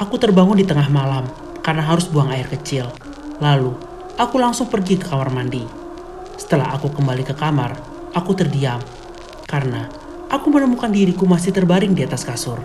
Aku terbangun di tengah malam karena harus buang air kecil. Lalu, aku langsung pergi ke kamar mandi. Setelah aku kembali ke kamar, aku terdiam karena aku menemukan diriku masih terbaring di atas kasur.